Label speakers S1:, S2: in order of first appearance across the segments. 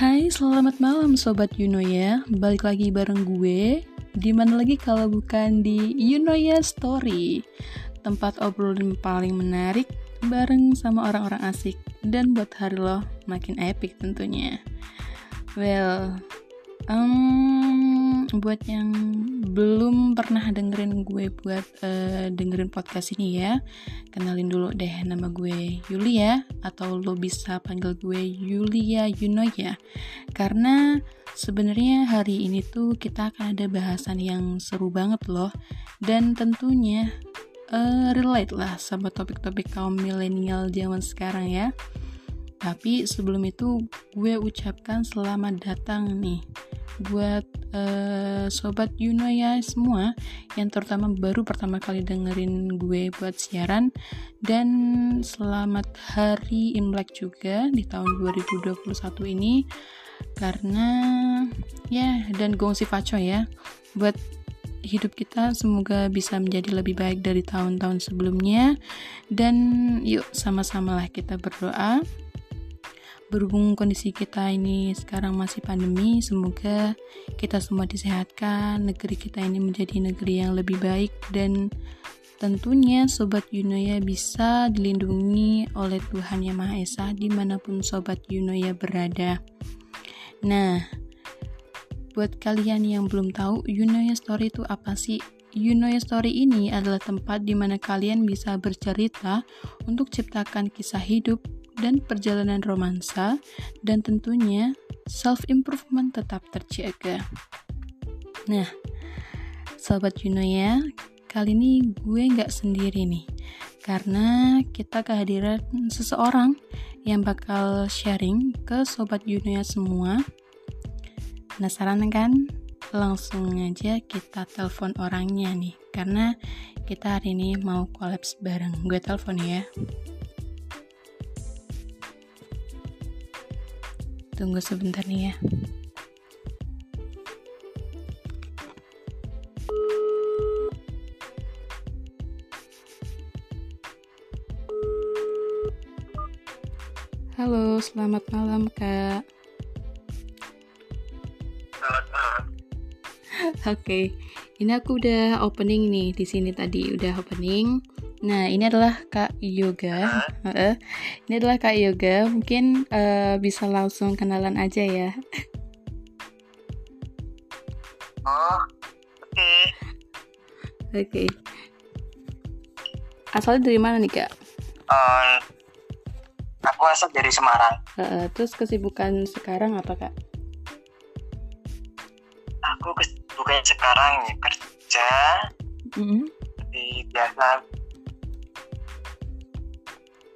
S1: Hai, selamat malam Sobat Yunoya Balik lagi bareng gue. Di mana lagi kalau bukan di Yunoya Story. Tempat obrolan paling menarik Bareng sama orang-orang asik Dan buat hari lo makin epic tentunya. Well, um, buat yang belum pernah dengerin gue buat uh, dengerin podcast ini ya kenalin dulu deh nama gue Yulia atau lo bisa panggil gue Yulia Yunoya. Karena sebenarnya hari ini tuh kita akan ada bahasan yang seru banget loh dan tentunya uh, relate lah sama topik-topik kaum milenial zaman sekarang ya tapi sebelum itu gue ucapkan selamat datang nih buat uh, sobat Yuno ya semua yang terutama baru pertama kali dengerin gue buat siaran. Dan selamat hari Imlek juga di tahun 2021 ini. Karena ya dan gongsi faco ya buat hidup kita semoga bisa menjadi lebih baik dari tahun-tahun sebelumnya. Dan yuk sama-samalah kita berdoa berhubung kondisi kita ini sekarang masih pandemi, semoga kita semua disehatkan, negeri kita ini menjadi negeri yang lebih baik dan tentunya Sobat Yunoya bisa dilindungi oleh Tuhan Yang Maha Esa di mana pun Sobat Yunoya berada. Nah, buat kalian yang belum tahu Yunoya Story itu apa sih? Yunoya Story ini adalah tempat di mana kalian bisa bercerita untuk ciptakan kisah hidup dan perjalanan romansa, dan tentunya self-improvement tetap terjaga. Nah, sahabat Juno ya, kali ini gue nggak sendiri nih, karena kita kehadiran seseorang yang bakal sharing ke sobat Juno ya semua. Penasaran kan? Langsung aja kita telepon orangnya nih, karena kita hari ini mau kolaps bareng. Gue telepon ya. Tunggu sebentar nih ya. Halo, selamat malam, Kak.
S2: Selamat malam.
S1: Oke, okay. ini aku udah opening nih di sini tadi udah opening. Nah, ini adalah Kak Yoga. Uh, ini adalah Kak Yoga. Mungkin uh, bisa langsung kenalan aja ya.
S2: Oh, oke. Okay.
S1: Oke. Okay. Asalnya dari mana nih Kak?
S2: Um, aku asal dari Semarang.
S1: Uh, terus kesibukan sekarang apa Kak?
S2: Aku kesibukan sekarang ya kerja. Mm -hmm. Di biasa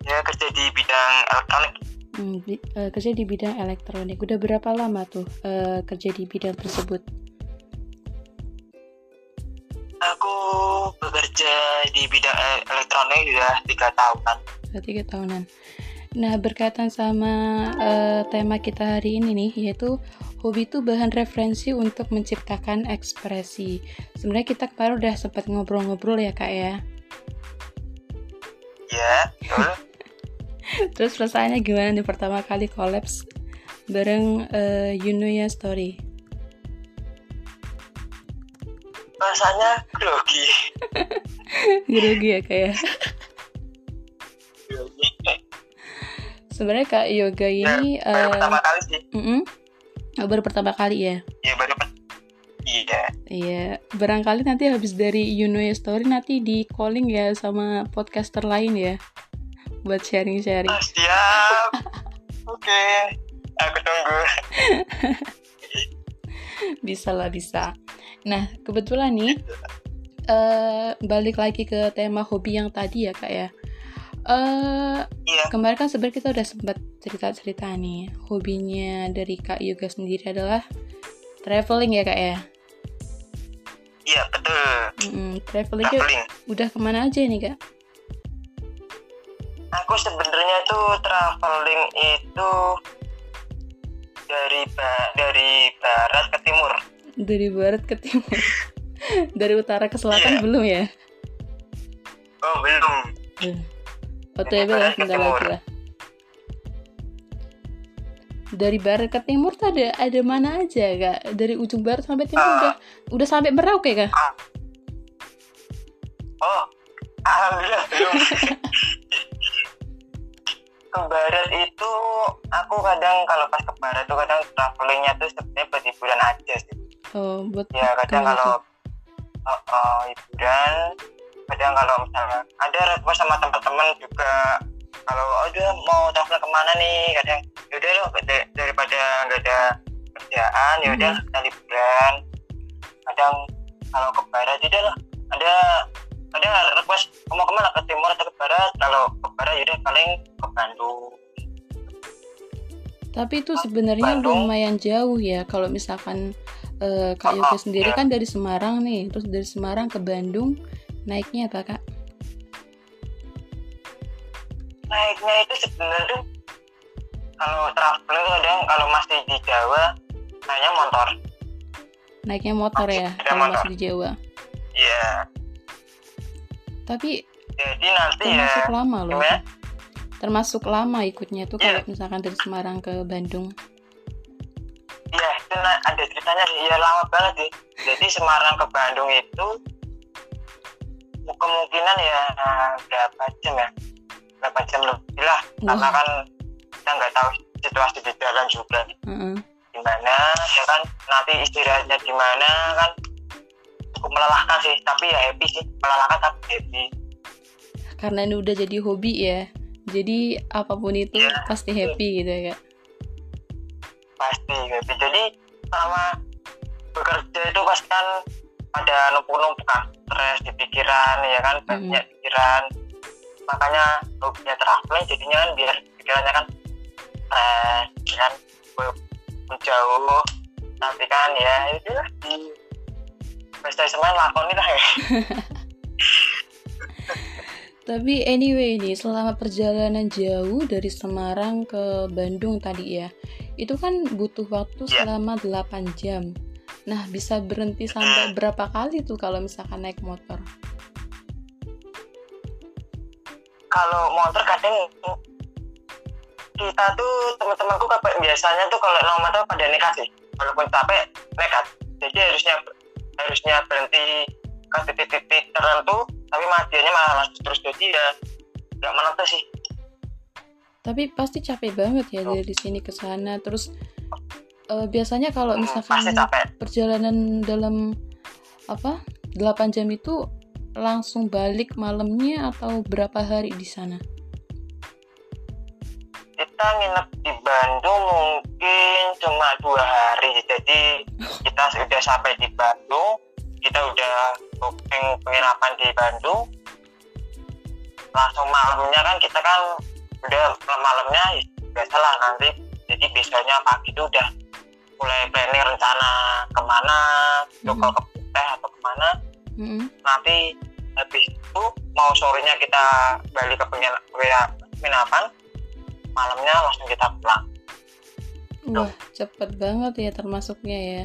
S2: Ya kerja di bidang elektronik.
S1: Hmm, bi uh, kerja di bidang elektronik. Udah berapa lama tuh uh, kerja di bidang tersebut?
S2: Aku bekerja di bidang elektronik sudah tiga tahunan.
S1: Sudah tiga tahunan. Nah berkaitan sama uh, tema kita hari ini nih, yaitu hobi itu bahan referensi untuk menciptakan ekspresi. Sebenarnya kita kemarin udah sempat ngobrol-ngobrol ya kak ya.
S2: Ya, betul.
S1: Terus perasaannya gimana nih pertama kali kolaps bareng uh, Yunuya Story?
S2: Rasanya grogi.
S1: grogi ya kayak. Sebenarnya kak yoga ya, ini
S2: ya, baru uh, pertama kali sih.
S1: Mm -mm, oh, baru pertama kali ya?
S2: Iya baru. Iya.
S1: Iya, barangkali nanti habis dari Yunuya Story nanti di calling ya sama podcaster lain ya buat sharing-sharing.
S2: Oh, siap. Oke, okay. aku tunggu.
S1: bisa lah bisa. Nah kebetulan nih uh, balik lagi ke tema hobi yang tadi ya kak ya. Uh, iya. Kemarin kan sebenarnya kita udah sempat cerita-cerita nih hobinya dari kak Yoga sendiri adalah traveling ya kak ya.
S2: Iya betul.
S1: Mm -hmm. traveling, traveling. udah ke mana aja nih kak?
S2: Aku sebenarnya tuh traveling itu dari ba dari barat ke timur.
S1: Dari barat ke timur. Dari utara ke selatan yeah. belum ya?
S2: Oh belum.
S1: OTW lah bentar lagi lah. Dari barat ke timur tuh ada ada mana aja kak? Dari ujung barat sampai timur uh, udah udah sampai Merauke kak? Uh,
S2: oh alhamdulillah belum ke barat itu aku kadang kalau pas ke barat tuh kadang travelingnya tuh sebenarnya buat hiburan aja sih.
S1: Oh buat
S2: ya kadang kalau oh, oh, hiburan kadang kalau misalnya ada request sama teman-teman juga kalau udah mau travel ke mana nih? Kadang yaudah loh daripada nggak ada kerjaan ya udah hmm. kita liburan. Kadang kalau ke barat udah lah ada ada request. Mau ke mana? Ke timur atau ke barat? Kalau ke barat yaudah paling ke Bandung.
S1: Tapi itu sebenarnya lumayan jauh ya. Kalau misalkan uh, Kak Yoga oh, sendiri ya. kan dari Semarang nih. Terus dari Semarang ke Bandung naiknya apa Kak?
S2: naiknya itu sebenarnya kalau traveling kadang kalau masih di Jawa naiknya motor.
S1: Naiknya motor masih ya kalau masih di Jawa.
S2: Iya
S1: tapi
S2: jadi nanti
S1: termasuk
S2: ya,
S1: lama loh. gimana? termasuk lama ikutnya tuh yeah. kalau misalkan dari Semarang ke Bandung.
S2: Iya itu ada ceritanya sih. Ya lama banget sih. Jadi Semarang ke Bandung itu kemungkinan ya berapa jam ya? Berapa jam lebih lah. Oh. karena kan kita nggak tahu situasi di jalan juga. Mm-hmm. gimana ya kan? Nanti istirahatnya di mana kan cukup melelahkan sih tapi ya happy sih. Melelahkan tapi happy.
S1: Karena ini udah jadi hobi ya. Jadi apa pun itu ya, pasti happy gitu ya kak.
S2: Pasti happy. Jadi sama bekerja itu pasti kan ada numpuk-numpuk kan stres di pikiran ya kan? Banyak mm. pikiran. Makanya hobinya traveling jadinya kan biar pikirannya kan stres kan? Menjauh tapi kan ya itu pesta semuanya lakoni lah ya
S1: Tapi anyway nih, selama perjalanan jauh dari Semarang ke Bandung tadi ya, itu kan butuh waktu yeah. selama 8 jam. Nah, bisa berhenti sampai berapa kali tuh kalau misalkan naik motor?
S2: kalau motor kadang kita tuh teman-temanku biasanya tuh kalau naik motor pada nekat sih walaupun capek nekat jadi harusnya harusnya berhenti ke titik-titik tertentu tapi matiannya malah masih terus jadi ya nggak menentu sih
S1: tapi pasti capek banget ya oh. dari sini ke sana terus uh, biasanya kalau hmm, misalkan hmm, perjalanan dalam apa 8 jam itu langsung balik malamnya atau berapa hari di sana?
S2: Kita nginep di Bandung mungkin cuma dua hari, jadi kita sudah sampai di Bandung, kita udah booking penginapan di Bandung, langsung malamnya kan kita kan udah malamnya ya biasalah nanti, jadi besoknya pagi itu udah mulai planning rencana ke mana, mm -hmm. ke teh atau ke mana, mm-hmm. nanti habis itu mau sorenya kita balik ke penginapan malamnya langsung kita pulang.
S1: Wah cepet banget ya termasuknya ya.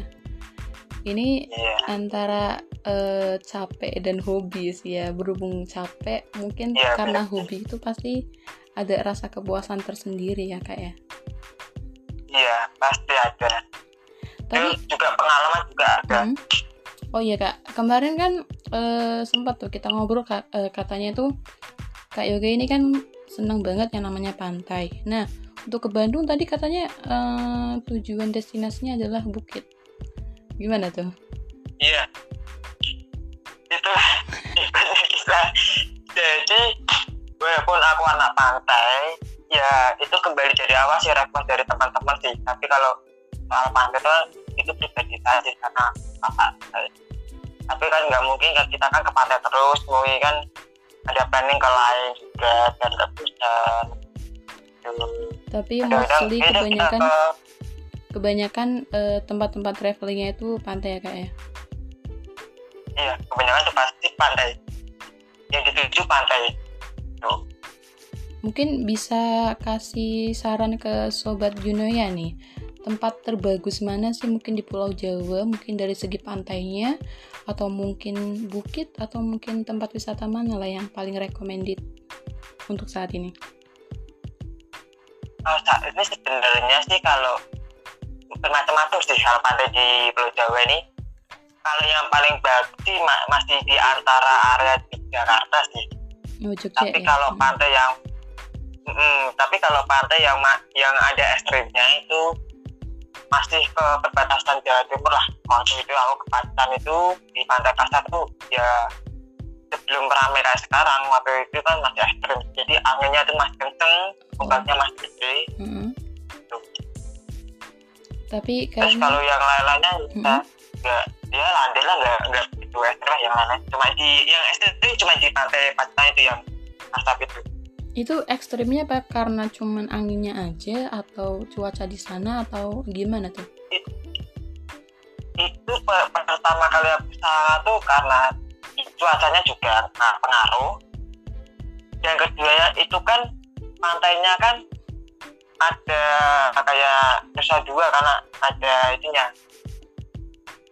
S1: Ini yeah. antara uh, capek dan hobi sih ya. Berhubung capek mungkin yeah, karena bener. hobi itu pasti ada rasa kepuasan tersendiri ya kak ya.
S2: Iya yeah, pasti ada. Tapi juga pengalaman juga ada. Hmm?
S1: Oh iya kak, kemarin kan uh, sempat tuh kita ngobrol kak, uh, katanya tuh kak Yoga ini kan senang banget yang namanya pantai. Nah untuk ke Bandung tadi katanya uh, tujuan destinasinya adalah bukit. Gimana tuh?
S2: Iya, itu kita. Jadi walaupun aku anak pantai, ya itu kembali dari awal sih respon dari teman-teman sih. Tapi kalau soal pantai itu itu pribadi saya karena apa tapi kan nggak mungkin kan kita kan ke pantai terus mungkin kan ada planning ke lain juga dan ke Busan
S1: tapi mostly kebanyakan ke, kebanyakan uh, tempat-tempat travelingnya itu pantai ya kak ya?
S2: Iya kebanyakan itu pasti pantai. Yang dituju pantai. Tuh.
S1: Mungkin bisa kasih saran ke sobat Junoya nih tempat terbagus mana sih mungkin di Pulau Jawa mungkin dari segi pantainya atau mungkin bukit atau mungkin tempat wisata mana lah yang paling recommended untuk saat ini
S2: uh, ini sebenarnya sih kalau bermacam-macam sih kalau pantai di Pulau Jawa ini kalau yang paling bagus sih ma masih di antara area di Jakarta sih
S1: oh, Jogja,
S2: tapi
S1: ya?
S2: kalau
S1: Hmm.
S2: pantai yang mm, tapi kalau pantai yang yang ada ekstrimnya itu masih ke perbatasan Jawa Timur lah. Waktu itu aku ke Pacitan itu di pantai Kasar tuh ya sebelum ramai kayak sekarang waktu itu kan masih ekstrim. Jadi anginnya tuh masih kenceng ombaknya masih gede. Gitu.
S1: tapi
S2: terus
S1: kayaknya
S2: kalau yang lain-lainnya kita
S1: Mm-mm.
S2: nggak ya landai lah nggak nggak begitu ekstrim yang lain cuma di yang ekstrim cuma di pantai Pacitan itu yang asap itu
S1: itu ekstrimnya apa? Karena cuman anginnya aja atau cuaca di sana atau gimana tuh?
S2: Itu pe- pertama kali aku sana tuh karena cuacanya juga nah, pengaruh. Yang keduanya itu kan pantainya kan ada kayak Nusa Dua karena ada itunya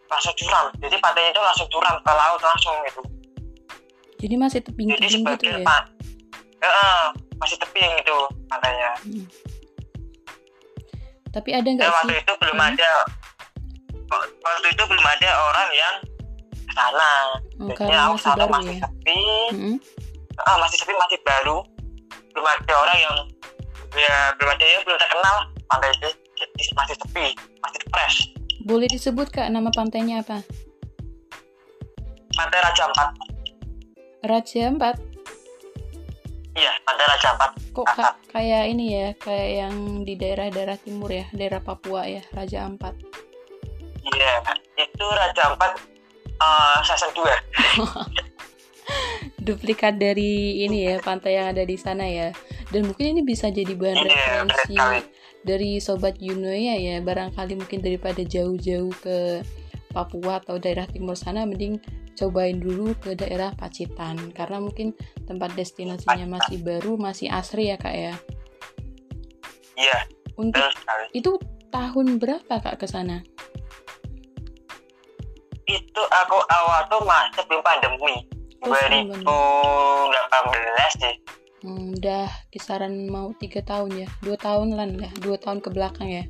S2: langsung curam. Jadi pantainya itu langsung curam ke laut langsung gitu.
S1: Jadi masih
S2: jadi
S1: tebing-tebing gitu ya
S2: pak masih tebing itu pantainya
S1: Mm. tapi ada nggak sih
S2: waktu itu belum
S1: Hmm.
S2: ada waktu itu belum ada orang yang sana
S1: Oh,
S2: Jadinya
S1: karena
S2: aku
S1: masih baru
S2: masih
S1: ya?
S2: sepi.
S1: Mm-mm.
S2: ah, masih sepi masih baru. Belum ada orang yang ya belum ada yang belum terkenal pantai itu. Jadi masih sepi masih fresh.
S1: Boleh disebut kak nama pantainya apa?
S2: Pantai Raja Ampat.
S1: Raja Ampat
S2: iya pantai Raja Ampat
S1: kok kak kayak ini ya kayak yang di daerah-daerah timur ya daerah Papua ya Raja Ampat.
S2: Iya itu Raja Ampat uh, season 2
S1: duplikat dari ini ya pantai yang ada di sana ya. Dan mungkin ini bisa jadi bahan
S2: Iya,
S1: referensi dari sobat Yunoya ya barangkali mungkin daripada jauh-jauh ke Papua atau daerah timur sana mending cobain dulu ke daerah Pacitan. Karena mungkin tempat destinasinya masih baru masih asri ya kak ya?
S2: Iya
S1: untuk itu tahun berapa kak ke sana?
S2: Itu aku awal tuh mas sebelum pandemi.
S1: Oh, sebelum
S2: 2018 sih.
S1: Hmm, udah kisaran mau tiga tahun ya? Dua tahun lah lah dua tahun ke belakang ya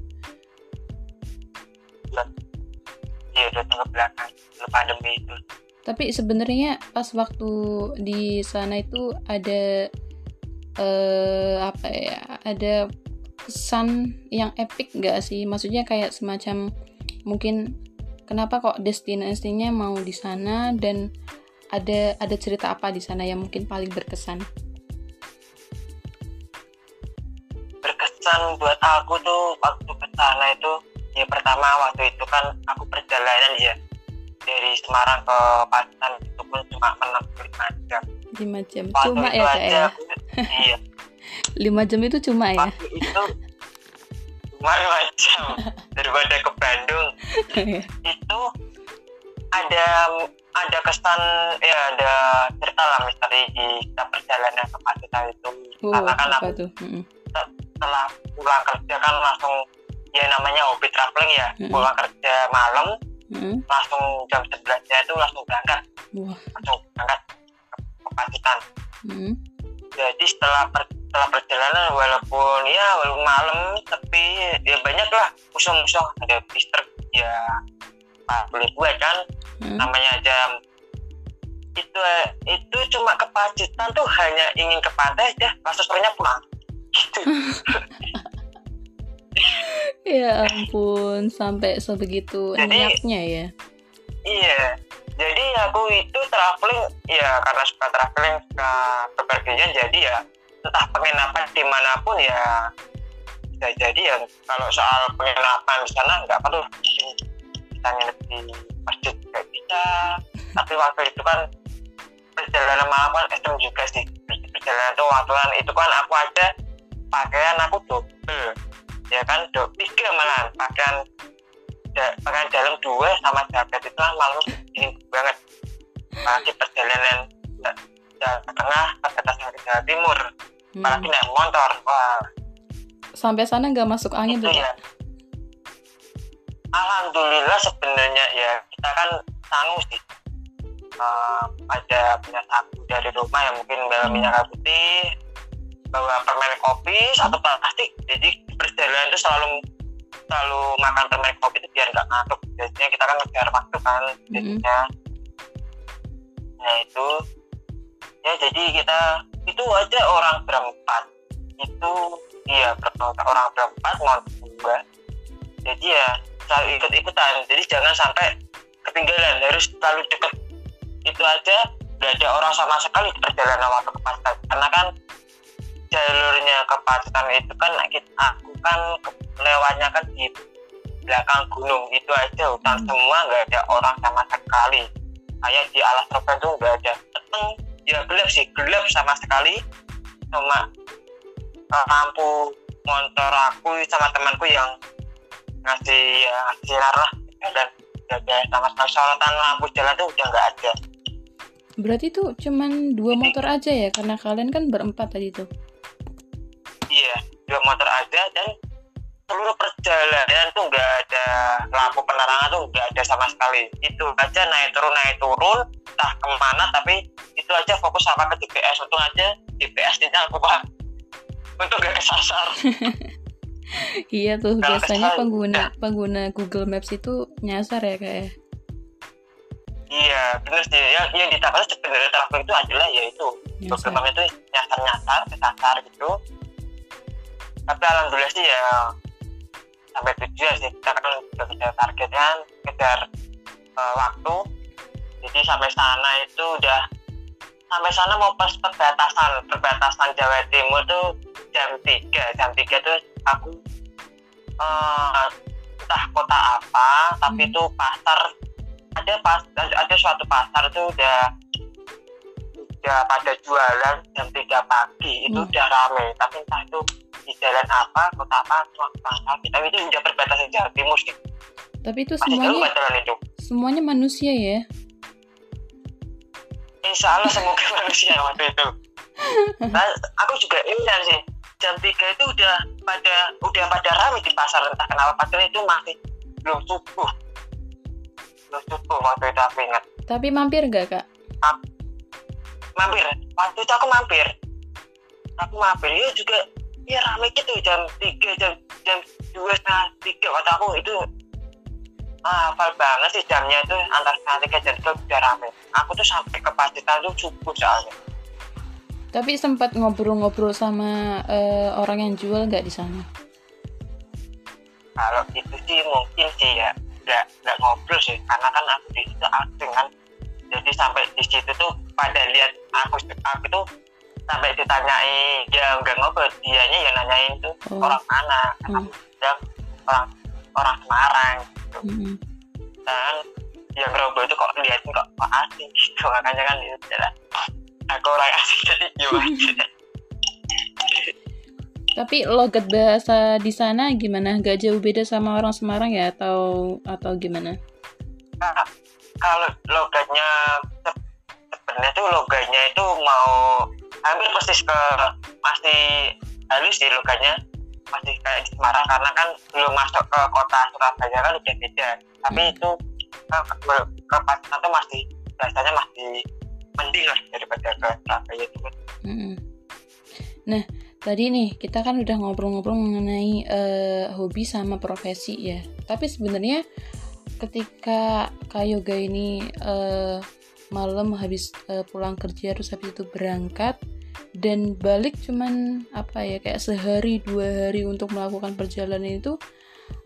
S2: udah tahun ke belakang sebelum pandemi itu.
S1: Tapi sebenarnya pas waktu di sana itu ada eh apa ya ada kesan yang epic nggak sih? Maksudnya kayak semacam mungkin kenapa kok destinasinya mau di sana dan ada ada cerita apa di sana yang mungkin paling berkesan?
S2: Berkesan buat aku tuh waktu ke sana itu ya pertama waktu itu kan aku perjalanan ya dari Semarang ke Pacitan itu pun cuma menempuh lima jam.
S1: Lima jam.
S2: Waktu
S1: cuma ya kak ya?
S2: iya.
S1: Lima jam itu cuma ya?
S2: Waktu itu cuma lima jam daripada ke Bandung. Itu ada ada kesan ya ada cerita lah misalnya di kita perjalanan ke Pacitan itu.
S1: Oh,
S2: karena kan aku
S1: tuh?
S2: Setelah pulang kerja kan langsung ya namanya hobi traveling ya
S1: Mm-mm.
S2: pulang kerja malam
S1: Mm-mm.
S2: langsung jam 11 nya itu langsung berangkat
S1: wah
S2: langsung berangkat ke, Pacitan
S1: Mm-mm.
S2: jadi setelah per- setelah perjalanan walaupun ya walaupun malam tapi ya banyak lah musuh-musuh ada pister ya boleh buat kan
S1: Mm.
S2: namanya jam itu itu cuma ke Pacitan tuh hanya ingin ke pantai aja langsung sorenya pulang gitu
S1: ya ampun sampai sebegitu niatnya ya.
S2: Iya, jadi aku itu traveling ya karena suka traveling suka bepergian jadi ya entah penginapan di mana pun ya bisa jadi ya. Kalau soal penginapan di sana nggak perlu kita nginep di masjid juga bisa. Tapi waktu itu kan perjalanan malam kan juga sih. Perjalanan itu waktu kan itu kan aku aja pakaian aku double pakaian dalam dua sama jaket itu kan malam dingin banget. Apalagi perjalanan ja- jalan tengah ke Jawa Timur.
S1: Hmm.
S2: apalagi naik motor wah.
S1: Sampai sana nggak masuk angin
S2: itu
S1: tuh
S2: ya. Alhamdulillah sebenarnya ya kita kan tangguh sih. Eh, ada punya saku dari rumah yang mungkin bawa
S1: Hmm.
S2: minyak kayu putih bawa permen kopi satu plastik. Jadi perjalanan itu selalu selalu makan permen kopi itu biar nggak ngantuk. Biasanya kita kan ngejar waktu kan jadinya. Nah itu. Ya jadi kita itu aja orang berempat. Itu iya berempat orang berempat mau dua. Jadi ya selalu ikut ikutan jadi jangan sampai ketinggalan harus selalu deket. Itu aja nggak ada orang sama sekali di perjalanan waktu ke Pacitan karena kan jalurnya ke Pacitan itu kan aku kan lewatnya kan di belakang gunung. Itu aja hutan semua nggak ada orang sama sekali. Kayak di alas terpencil tuh nggak ada. Teteng, ya gelap sih gelap sama sekali. Cuma uh, lampu motor aku sama temanku yang ngasih ya sinar lah dan ada sama sekali. Sorotan lampu jalan tuh udah nggak ada.
S1: Berarti tuh cuman dua motor aja ya? Karena kalian kan berempat tadi tuh.
S2: Iya, dua motor aja dan seluruh perjalanan tuh nggak ada lampu penerangan tuh nggak ada sama sekali. Itu aja naik turun naik turun, entah ke mana tapi itu aja fokus sama ke GPS. Untung aja GPS-nya aku pak untuk gak kesasar.
S1: iya tuh biasanya pengguna pengguna Google Maps itu nyasar ya kayak. Ya?
S2: Iya, benar sih. Yang, yang ditangkap sebenarnya travel itu adalah ya itu beberapa itu nyasar-nyasar, kesasar gitu. Tapi alhamdulillah sih ya sampai tujuan sih kita kan udah kejar target kan, kejar uh, waktu. Jadi sampai sana itu udah sampai sana mau pas perbatasan perbatasan Jawa Timur tuh jam 3 jam 3 tuh aku uh, entah kota apa tapi itu hmm. pasar ada pas ada suatu pasar itu udah udah pada jualan jam tiga pagi itu hmm. udah rame. Tapi entah itu di jalan apa kota apa pasar kita itu udah perbatasan Jawa Timur sih.
S1: Tapi itu Masih semuanya itu. semuanya manusia ya?
S2: Insya Allah semoga manusia waktu itu. Nah, aku juga ingin sih jam tiga itu udah pada udah pada rame di pasar. Entah kenapa padahal itu masih belum subuh. Cukup waktu itu aku ingat.
S1: Tapi mampir gak kak?
S2: A mampir. Waktu itu aku mampir. Aku mampir ya juga ya rame gitu jam tiga jam jam dua setengah tiga waktu aku itu ah, hafal banget sih jamnya itu antar setengah tiga jam itu udah rame. Aku tuh sampai ke Pacitan tuh subuh soalnya.
S1: Tapi sempat ngobrol-ngobrol sama uh, orang yang jual nggak di sana?
S2: Kalau itu sih mungkin sih ya nggak nggak ngobrol sih karena kan aku di situ aktif kan jadi sampai di situ tuh pada lihat aku aku tuh sampai ditanyai dia nggak ngobrol dianya yang nanyain tuh oh. orang mana hmm. orang orang Semarang gitu hmm. dan yang ngobrol itu kok liatin kok kok asing gitu makanya kan itu adalah aku orang asing jadi gimana
S1: Tapi logat bahasa di sana gimana? Gak jauh beda sama orang Semarang ya atau atau gimana?
S2: Nah, kalau logatnya sebenarnya tuh logatnya itu mau hampir persis ke masih halus sih logatnya masih kayak di Semarang karena kan belum masuk ke kota Surabaya kan udah beda tapi hmm. itu ke, ke, ke Pacitan tuh masih biasanya masih mending lah daripada ke Surabaya itu hmm.
S1: nah tadi nih kita kan udah ngobrol-ngobrol mengenai uh, hobi sama profesi ya tapi sebenarnya ketika Kak Yoga ini uh, malam habis uh, pulang kerja terus habis itu berangkat dan balik cuman apa ya kayak sehari dua hari untuk melakukan perjalanan itu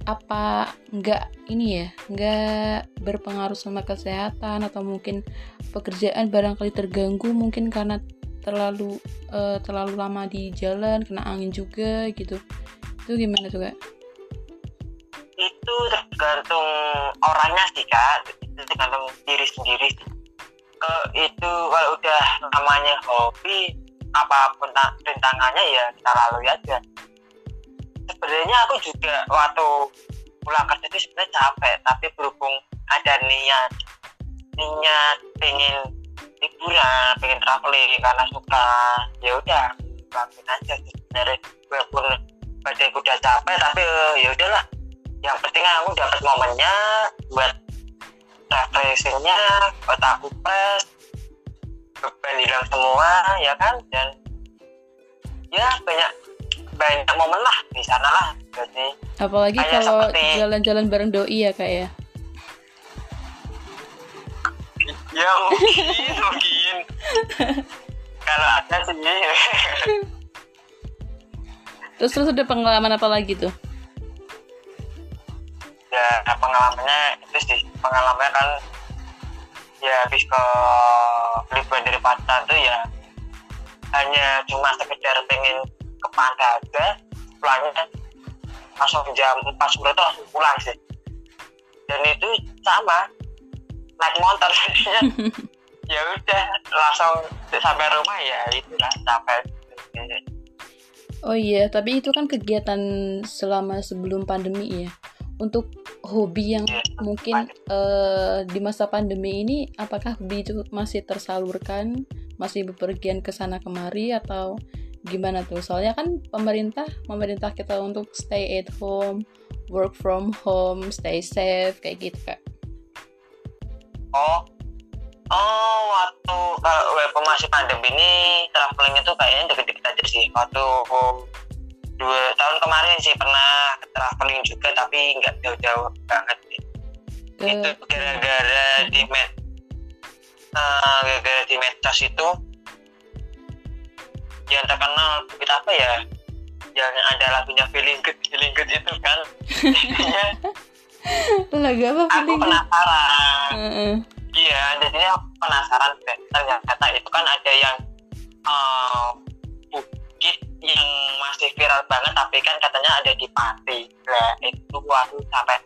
S1: apa nggak ini ya nggak berpengaruh sama kesehatan atau mungkin pekerjaan barangkali terganggu mungkin karena terlalu uh, terlalu lama di jalan kena angin juga gitu itu gimana tuh kak?
S2: Orangnya sih kak, itu tergantung diri sendiri. Ke itu kalau udah namanya hobi apa pun rintangannya ya kita lalui aja. Sebenarnya aku juga waktu pulang kerja itu sebenarnya capek, tapi berhubung ada niat niat pengen liburan pengen traveling karena suka ya udah lakuin aja sih dari walaupun badan udah capek tapi uh, ya udahlah yang penting aku dapat momennya buat refreshingnya buat aku fresh beban hilang semua ya kan? Dan ya banyak banyak momen lah di sana lah. Jadi
S1: apalagi kalau
S2: seperti-
S1: jalan-jalan bareng doi ya kak ya?
S2: Ya mungkin mungkin. Kalau ada sih.
S1: Terus terus ada pengalaman apa lagi tuh
S2: ya pengalamannya itu sih. Pengalamannya kan ya habis ke liburan dari Padang tuh ya hanya cuma sekedar pengen ke pantai aja. Pulangnya langsung jam 4 sore tuh langsung pulang sih. Dan itu sama naik motor. Jadinya ya udah langsung sampai rumah ya itulah sampai.
S1: Oh iya tapi itu kan kegiatan selama sebelum pandemi ya untuk hobi yang
S2: ya,
S1: mungkin eh, di masa pandemi ini apakah hobi itu masih tersalurkan? Masih bepergian ke sana kemari atau gimana tuh? Soalnya kan pemerintah pemerintah kita untuk stay at home work from home stay safe kayak gitu kak.
S2: Oh, oh waktu kalau WP masih pandemi ini traveling itu kayaknya deket-deket aja sih. Waktu dua tahun kemarin sih pernah traveling juga tapi nggak jauh-jauh banget sih.
S1: ke
S2: Itu gara-gara di med, eh, gara-gara di medsos itu yang terkenal kita apa ya? Yang ada lagunya feeling good, feeling good itu kan.
S1: Lagu apa
S2: aku
S1: feeling
S2: penasaran.
S1: Heeh.
S2: Iya, jadinya aku penasaran ternyata itu kan ada yang eh, bukit yang masih viral banget tapi kan katanya ada di Pati. Nah itu aku sampai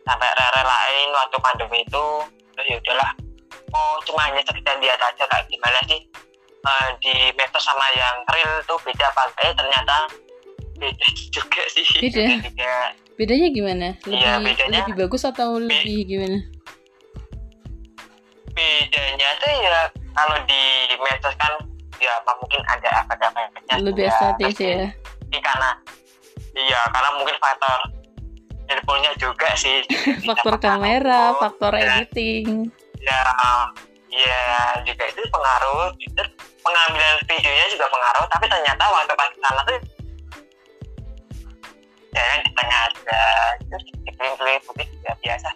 S2: sampai rela-relain waktu pandemi itu. Terus ya udahlah. Mau cuma hanya sekedar lihat aja kayak gimana sih? Eh, di medsos sama yang real tuh beda apa eh ternyata beda juga sih.
S1: Beda?
S2: juga.
S1: Bedanya gimana? Lebih
S2: Iya, bedanya-
S1: lebih bagus atau lebih gimana?
S2: Bedanya tuh ya kalau di medsos kan ya apa mungkin ada efek-efeknya
S1: lebih
S2: juga.
S1: estetis ya.
S2: Ini karena iya karena mungkin faktor handphonenya juga sih.
S1: Faktor kamera
S2: foto,
S1: faktor editing.
S2: Ya ya juga itu pengaruh. Pengambilan videonya juga pengaruh tapi ternyata waktu pas sana tuh ya di tengah ada terus dikeliling-keliling putih ya biasa.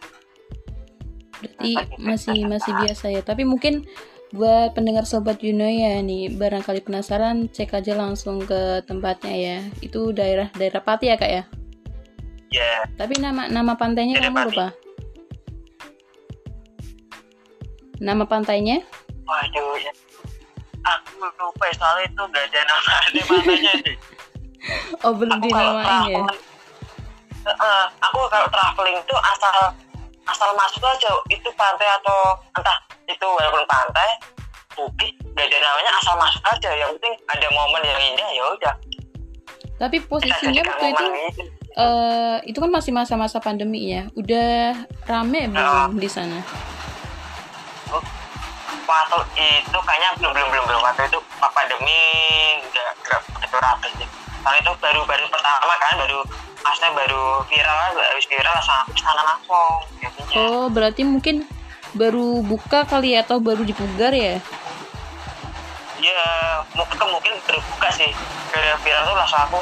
S1: Berarti masih masih biasa ya. Tapi mungkin buat pendengar sobat Yuno ya nih barangkali penasaran cek aja langsung ke tempatnya ya itu daerah daerah Pati ya kak ya
S2: ya
S1: tapi nama nama pantainya
S2: Daerah
S1: kamu
S2: Pati.
S1: lupa nama pantainya
S2: Waduh, ya. aku lupa ya, soalnya itu gak ada nama ada namanya sih.
S1: oh belum dinamain ya
S2: Eh, aku kalau traveling tuh asal asal masuk aja itu pantai atau entah itu walaupun pantai bukit gak ada namanya asal masuk aja yang penting ada momen yang indah ya udah.
S1: Tapi posisinya waktu itu
S2: itu
S1: eh itu kan masih masa-masa pandemi ya udah rame belum di sana?
S2: Waktu itu kayaknya belum belum belum belum. Waktu itu pas pandemi nggak nggak begitu rame sih. Karena itu baru baru pertama kan baru asnya baru viral kan habis viral langsung aku ke sana langsung jadinya.
S1: Oh berarti mungkin baru buka kali ya atau baru dipugar ya?
S2: Ya mungkin mungkin terbuka sih. Gara viral tuh langsung aku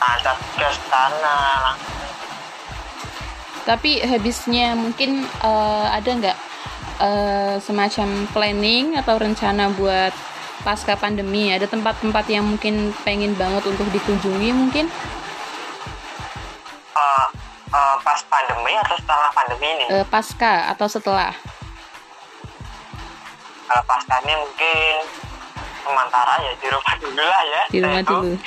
S2: angkat ke sana langsung.
S1: Tapi habisnya mungkin eh, ada nggak eh, semacam planning atau rencana buat pasca pandemi? Ada tempat-tempat yang mungkin pengen banget untuk dikunjungi mungkin
S2: Eh, pas pandemi atau setelah pandemi ini?
S1: Eh, pasca atau setelah?
S2: Kalau pas kami mungkin sementara ya di rumah dulu lah ya
S1: di rumah dulu.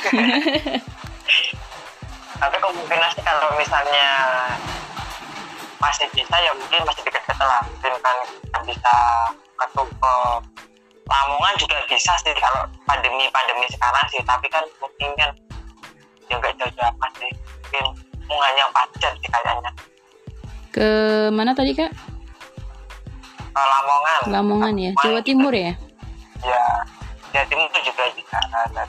S2: tapi kemungkinan sih kalau misalnya masih bisa ya mungkin masih dekat-dekat lah. Mungkin kan bisa ke ke Lamongan juga bisa sih kalau pandemi pandemi sekarang sih. Tapi kan mungkin kan ya nggak jauh-jauh
S1: ke mana tadi kak?
S2: Ke Lamongan.
S1: Lamongan ya. Jawa Timur ya?
S2: Ya. Jawa Timur juga bisa ada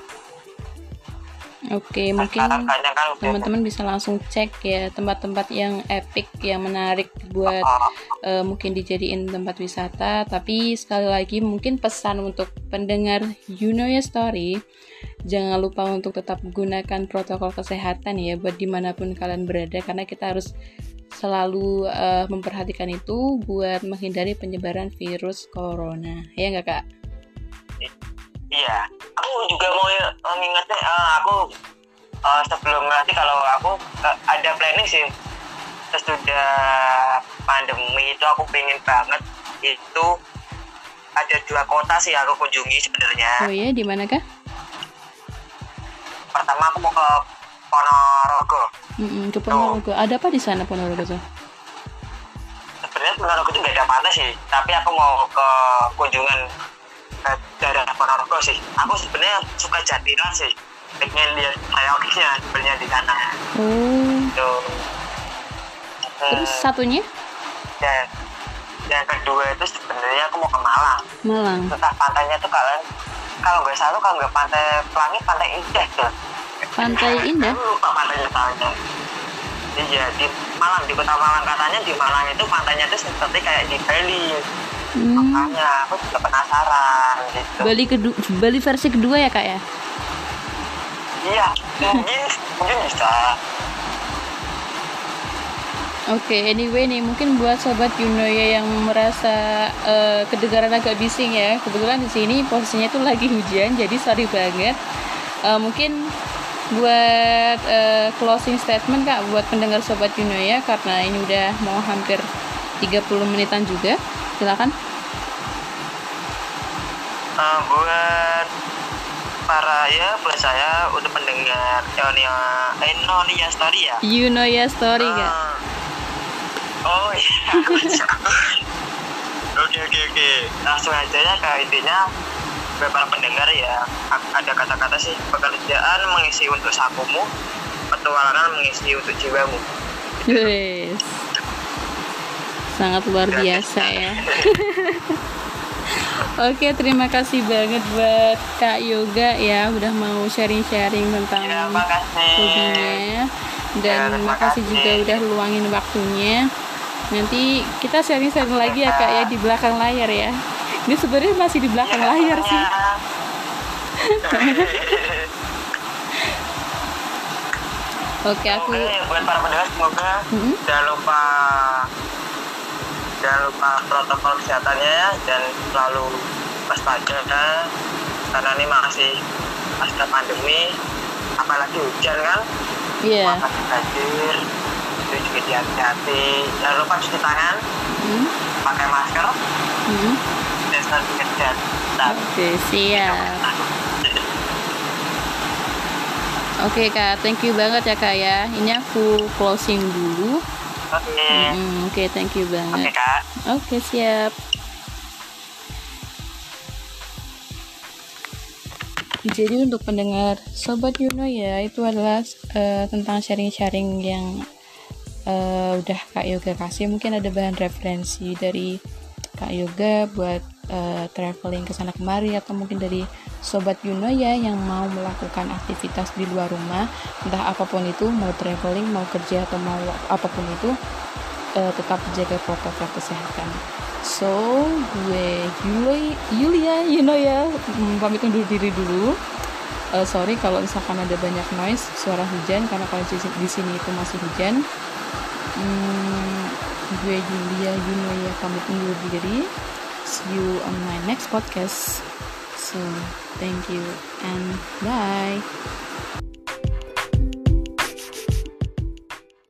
S1: oke mungkin
S2: sekarang kayaknya kan
S1: teman-teman bisa langsung cek ya tempat-tempat yang epic yang menarik buat eh, mungkin dijadiin tempat wisata. Tapi sekali lagi mungkin pesan untuk pendengar You Know Your Story jangan lupa untuk tetap gunakan protokol kesehatan ya buat di mana pun kalian berada karena kita harus selalu uh, memperhatikan itu buat menghindari penyebaran virus corona ya nggak kak?
S2: Iya, aku juga mau mengingatnya uh, aku uh, sebelum nanti kalau aku uh, ada planning sih sesudah pandemi itu aku pengen banget itu ada dua kota sih aku kunjungi sebenarnya.
S1: Oh iya, di mana kah?
S2: Pertama aku mau ke Ponorogo.
S1: Mm -mm, ke Ponorogo. Ada apa di sana Ponorogo tuh?
S2: Sebenarnya Ponorogo itu gak ada pantai sih, tapi aku mau ke kunjungan ke daerah Ponorogo sih. Aku sebenarnya suka Jatilan sih pengen lihat reoknya sebenarnya di sana
S1: oh
S2: Tuh.
S1: terus hmm. satunya
S2: dan yang kedua itu sebenarnya aku mau ke Malang
S1: Malang
S2: entah pantainya tuh kalian kalau nggak salah kalau nggak pantai pelangi pantai indah tuh
S1: pantai indah?
S2: Aku lupa pantainya namanya iya di Malang di kota Malang. Katanya di Malang itu pantainya tuh seperti kayak di Bali. Hmm. makanya aku juga penasaran gitu.
S1: Bali kedua Bali versi kedua ya kak ya?
S2: Iya mungkin mungkin bisa.
S1: Oke, okay, anyway nih mungkin buat sobat Yunoya yang merasa uh, kedengaran agak bising ya. Kebetulan di sini posisinya itu lagi hujan, jadi sorry banget. Uh, mungkin buat uh, closing statement Kak buat pendengar sobat Yunoya karena ini udah mau hampir 30 menitan juga. Silakan.
S2: Uh, buat para ya buat saya untuk pendengar Enonia Enonia Story ya
S1: You know ya story uh, gak?
S2: Oh iya Oke oke oke Langsung aja ya ke intinya para pendengar ya ada kata-kata sih pekerjaan mengisi untuk sakumu petualangan mengisi untuk jiwamu
S1: yes. sangat luar biasa ya Oke, terima kasih banget buat Kak Yoga ya udah mau sharing-sharing tentang ya, hobinya. Dan ya, makasih juga udah luangin waktunya. Nanti kita sharing-sharing lagi ya Kak ya di belakang layar ya. Ini sebenarnya masih di belakang ya, layar sih. Oke, aku
S2: buat para pendengar semoga hmm? jangan lupa jangan lupa protokol kesehatannya ya dan selalu waspada karena ini masih pasca pandemi apalagi hujan kan
S1: iya yeah.
S2: banjir itu juga hati-hati jangan lupa cuci tangan hmm? pakai masker hmm?
S1: Oke siap Oke okay, kak, thank you banget ya kak ya. Ini aku closing dulu.
S2: Oke. Okay.
S1: Mm, Oke, okay, thank you banget.
S2: Oke, okay, Kak.
S1: Oke, okay, siap. Jadi untuk pendengar Sobat Yuno ya, itu adalah uh, tentang sharing-sharing yang uh, udah Kak Yoga kasih. Mungkin ada bahan referensi dari Kak Yoga buat uh, traveling ke sana kemari atau mungkin dari Sobat Yuno ya yang mau melakukan aktivitas di luar rumah entah apa pun itu mau traveling mau kerja atau mau apa pun itu uh, tetap jaga protokol kesehatan. So gue Yuli, Yulia Yuno ya hmm, pamit undur diri dulu. Uh, sorry kalau misalkan ada banyak noise suara hujan karena kalau di sini itu masih hujan. Hmm, gue Yulia Yuno ya pamit undur diri you on my next podcast So, thank you and bye.